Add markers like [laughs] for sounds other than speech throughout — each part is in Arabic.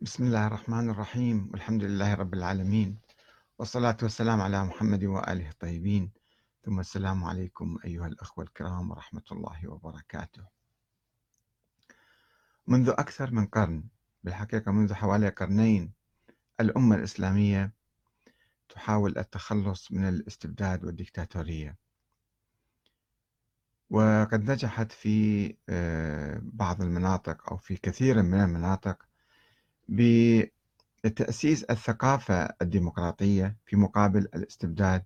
بسم الله الرحمن الرحيم والحمد لله رب العالمين والصلاة والسلام على محمد وآله الطيبين. ثم السلام عليكم أيها الأخوة الكرام ورحمة الله وبركاته. منذ أكثر من قرن بالحقيقة منذ حوالي قرنين الأمة الإسلامية تحاول التخلص من الاستبداد والديكتاتورية وقد نجحت في آه، بعض المناطق أو في كثير من المناطق بتأسيس الثقافة الديمقراطية في مقابل الاستبداد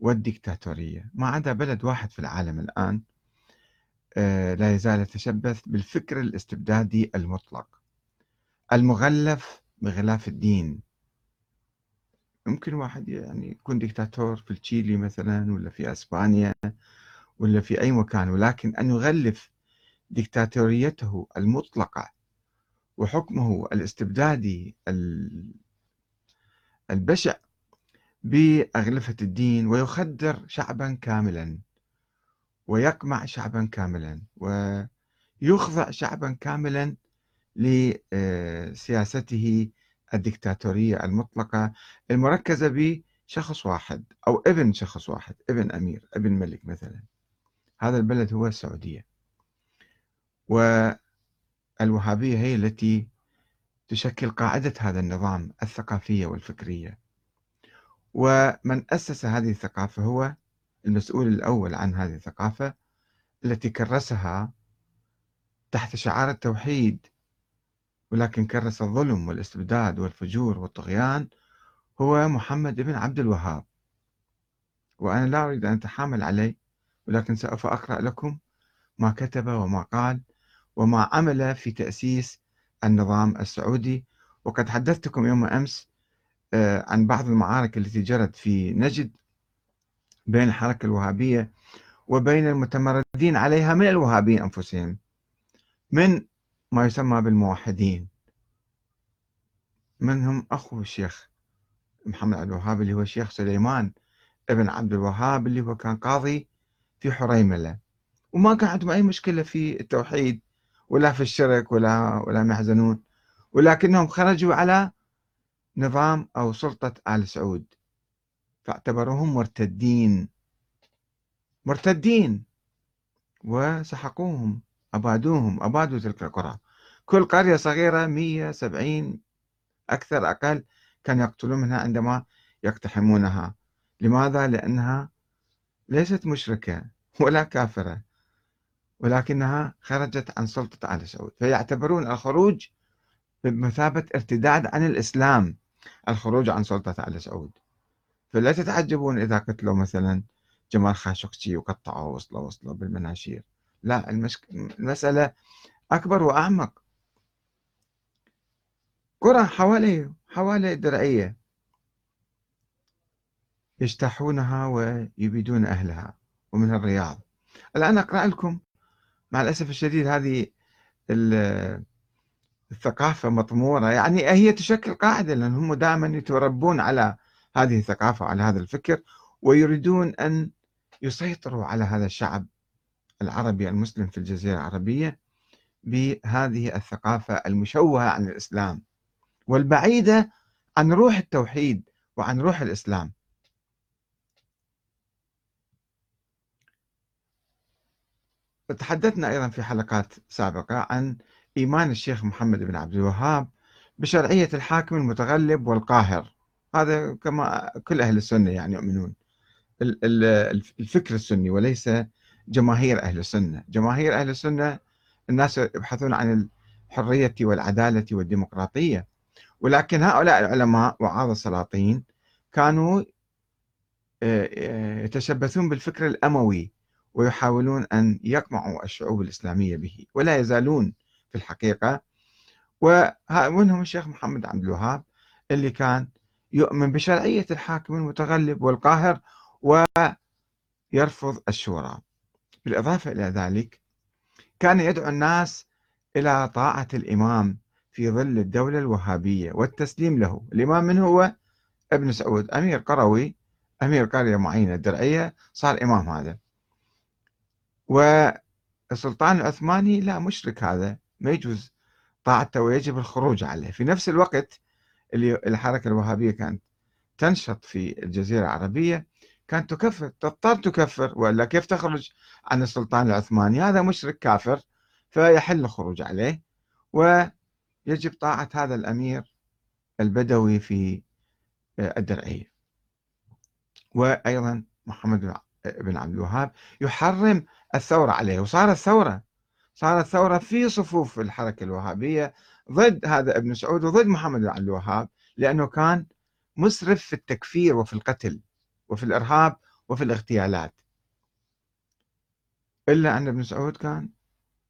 والديكتاتورية. ما عدا بلد واحد في العالم الآن آه، لا يزال يتشبث بالفكر الاستبدادي المطلق المغلف بغلاف الدين. يمكن واحد يعني يكون ديكتاتور في تشيلي مثلا ولا في أسبانيا ولا في أي مكان ولكن أن يغلف ديكتاتوريته المطلقة وحكمه الاستبدادي البشع بأغلفة الدين ويخدر شعبا كاملا ويقمع شعبا كاملا ويخضع شعبا كاملا لسياسته الدكتاتورية المطلقة المركزة بشخص واحد أو ابن شخص واحد ابن أمير ابن ملك مثلا. هذا البلد هو السعودية. والوهابية هي التي تشكل قاعدة هذا النظام الثقافية والفكرية. ومن أسس هذه الثقافة هو المسؤول الأول عن هذه الثقافة التي كرسها تحت شعار التوحيد ولكن كرس الظلم والإستبداد والفجور والطغيان هو محمد بن عبد الوهاب. وأنا لا أريد أن أتحامل عليه ولكن سوف أقرأ لكم ما كتب وما قال وما عمل في تأسيس النظام السعودي. وقد حدثتكم يوم أمس آه، عن بعض المعارك التي جرت في نجد بين الحركة الوهابية وبين المتمردين عليها من الوهابيين أنفسهم من ما يسمى بالموحدين. منهم أخو الشيخ محمد عبد الوهاب اللي هو الشيخ سليمان ابن عبد الوهاب اللي هو كان قاضي في حريملة. وما كان عندهم أي مشكلة في التوحيد ولا في الشرك ولا ولا يحزنون. ولكنهم خرجوا على نظام أو سلطة آل سعود. فاعتبروهم مرتدين. مرتدين. وسحقوهم. أبادوهم. أبادوا تلك القرى. كل قرية صغيرة 170 أكثر أقل كان يقتلون منها عندما يقتحمونها. لماذا؟ لأنها ليست مشركة ولا كافرة. ولكنها خرجت عن سلطة آل سعود فيعتبرون الخروج بمثابة ارتداد عن الإسلام الخروج عن سلطة آل سعود فلا تتعجبون إذا قتلوا مثلا جمال خاشقجي وقطعوا وصلوا وصلوا بالمناشير. لا المشك... المسألة أكبر وأعمق. قرى حوالي حوالي الدرعية يجتاحونها ويبيدون أهلها ومن الرياض. الآن أقرأ لكم مع الأسف الشديد هذه الثقافة مطمورة. يعني هي تشكل قاعدة لأن هم دائما يتربون على هذه الثقافة وعلى هذا الفكر ويريدون أن يسيطروا على هذا الشعب العربي المسلم في الجزيرة العربية بهذه الثقافة المشوهة عن الإسلام والبعيدة عن روح التوحيد وعن روح الإسلام. تحدثنا أيضا في حلقات سابقة عن إيمان الشيخ محمد بن عبد الوهاب بشرعية الحاكم المتغلب والقاهر. هذا كما كل أهل السنة يعني يؤمنون. الفكر السني وليس جماهير أهل السنة. جماهير أهل السنة الناس يبحثون عن الحرية والعدالة والديمقراطية. ولكن هؤلاء العلماء وعاظ السلاطين كانوا آه، آه، يتشبثون بالفكر الأموي. ويحاولون أن يقمعوا الشعوب الإسلامية به ولا يزالون في الحقيقة. ومنهم الشيخ محمد عبد الوهاب؟ اللي كان يؤمن بشرعية الحاكم المتغلب والقاهر ويرفض الشورى. بالإضافة إلى ذلك كان يدعو الناس إلى طاعة الإمام في ظل الدولة الوهابية والتسليم له. الإمام من هو ابن سعود أمير قروي أمير قرية معينة درعية صار إمام هذا. والسلطان العثماني لا مشرك هذا ما يجوز. طاعته ويجب الخروج عليه. في نفس الوقت اللي الحركة الوهابية كانت تنشط في الجزيرة العربية كانت تكفر تضطر تكفر وإلا كيف تخرج عن السلطان العثماني؟ هذا مشرك كافر فيحل الخروج عليه. ويجب طاعة هذا الأمير البدوي في الدرعية. وأيضا محمد بن عبد الوهاب يحرم الثورة عليه. وصارت ثورة صارت ثورة في صفوف الحركة الوهابية ضد هذا ابن سعود وضد محمد بن عبد الوهاب لأنه كان مسرف في التكفير وفي القتل وفي الإرهاب وفي الاغتيالات. إلا أن ابن سعود كان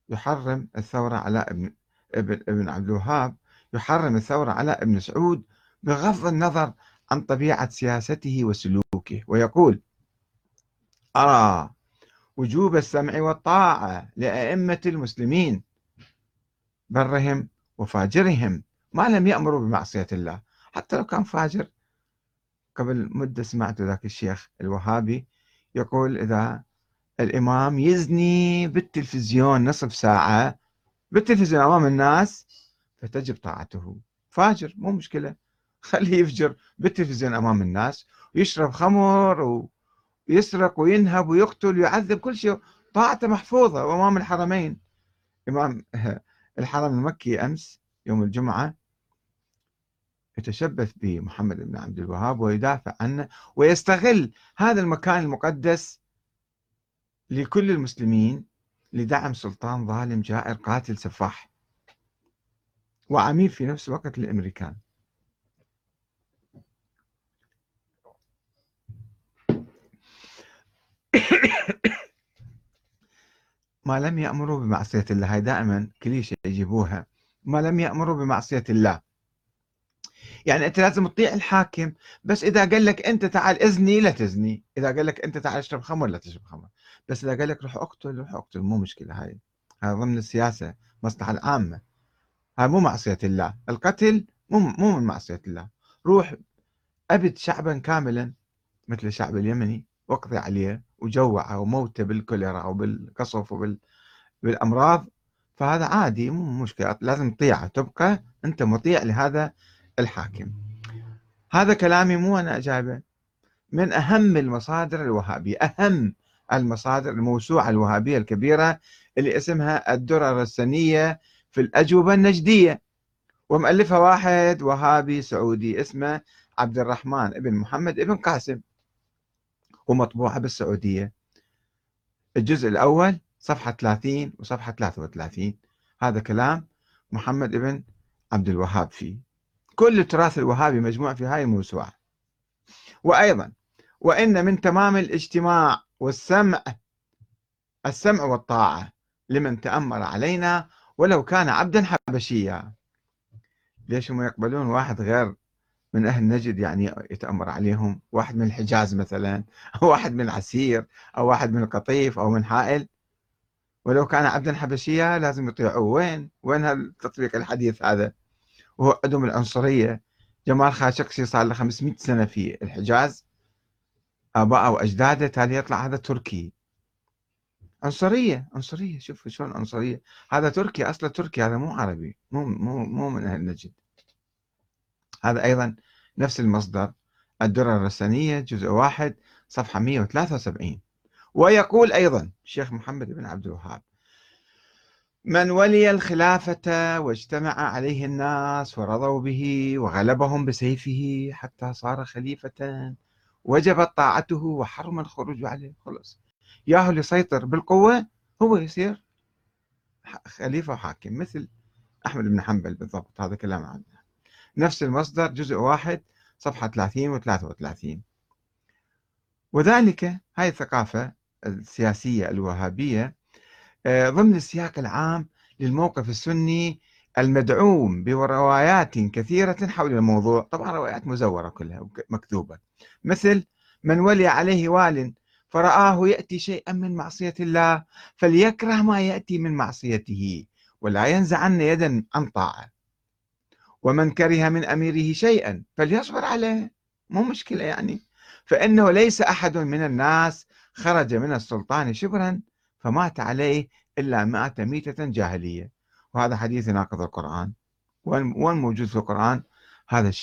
يحرم الثورة على ابن ابن, ابن عبد الوهاب يحرم الثورة على ابن سعود بغض النظر عن طبيعة سياسته وسلوكه. ويقول أرى وجوب السمع والطاعة لأئمة المسلمين. برهم وفاجرهم ما لم يأمروا بمعصية الله. حتى لو كان فاجر قبل مدة سمعت ذاك الشيخ الوهابي يقول إذا الإمام يزني بالتلفزيون نصف ساعة بالتلفزيون أمام الناس فتجب طاعته. فاجر مو مشكلة. [laughs] خليه يفجر بالتلفزيون أمام الناس ويشرب خمر ويسرق وينهب ويقتل ويعذب كل شيء. طاعته محفوظة أمام الحرمين. إمام [laughs] الحرم المكي أمس يوم الجمعة يتشبث بمحمد بن عبد الوهاب ويدافع عنه ويستغل هذا المكان المقدس لكل المسلمين لدعم سلطان ظالم جائر قاتل سفاح وعميل في نفس الوقت للأمريكان. [coughs] ما لم يأمروا بمعصية الله. هاي دائما كليشة يجيبوها. ما لم يأمروا بمعصية الله. يعني أنت لازم تطيع الحاكم بس إذا قال لك أنت تعال إذني لا تزني. إذا قال لك أنت تعال اشرب خمر لا تشرب خمر. بس إذا قال لك روح أقتل روح أقتل. مو مشكلة هاي. هذا ضمن السياسة مصلحة العامة. هاي مو معصية الله. القتل مو مو من معصية الله. روح أبد شعبا كاملا مثل الشعب اليمني واقضي عليه. وجوعه وموته بالكوليرا وبالقصف وبالأمراض فهذا عادي مو مشكلة لازم تطيعه تبقى أنت مطيع لهذا الحاكم. هذا كلامي مو أنا جايبه. من أهم المصادر الوهابية أهم المصادر الموسوعة الوهابية الكبيرة اللي اسمها الدرر السنية في الأجوبة النجدية. ومؤلفها واحد وهابي سعودي اسمه عبد الرحمن ابن محمد ابن قاسم. ومطبوعة بالسعودية. الجزء الأول صفحة 30 وصفحة 33 هذا كلام محمد ابن عبد الوهاب فيه. كل التراث الوهابي مجموع في هاي الموسوعة. وأيضا وإن من تمام الاجتماع والسمع السمع والطاعة لمن تأمر علينا ولو كان عبدا حبشيا. ليش هم يقبلون واحد غير من أهل نجد يعني يتأمر عليهم. واحد من الحجاز مثلا أو واحد من عسير أو واحد من القطيف أو من حائل. ولو كان عبدا حبشيا لازم يطيعوه. وين؟ وين هالتطبيق الحديث هذا؟ وهو عندهم العنصرية. جمال خاشقجي صار له 500 سنة في الحجاز. آباءه وأجداده تالي يطلع هذا تركي. عنصرية عنصرية. شوف شلون عنصرية. هذا تركي أصله تركي هذا مو عربي مو مو مو من أهل نجد. هذا أيضا نفس المصدر. الدرر الرسانية جزء واحد صفحة 173 ويقول أيضا الشيخ محمد بن عبد الوهاب من ولي الخلافة واجتمع عليه الناس ورضوا به وغلبهم بسيفه حتى صار خليفة وجبت طاعته وحرم الخروج عليه. خلص ياهو اللي يسيطر بالقوة هو يصير خليفة وحاكم مثل أحمد بن حنبل بالضبط هذا كلام عنه. نفس المصدر جزء واحد صفحة 30 و 33 وذلك هاي الثقافة السياسية الوهابية آه، ضمن السياق العام للموقف السني المدعوم بروايات كثيرة حول الموضوع. طبعا روايات مزورة كلها مكذوبة مثل من ولي عليه وال فرآه يأتي شيئا من معصية الله فليكره ما يأتي من معصيته ولا ينزعن يدا عن طاعة. ومن كره من أميره شيئا فليصبر عليه. مو مشكلة يعني. فإنه ليس أحد من الناس خرج من السلطان شبرا فمات عليه إلا مات ميتة جاهلية. وهذا حديث يناقض القرآن. وين موجود في القرآن؟ هذا الشيء.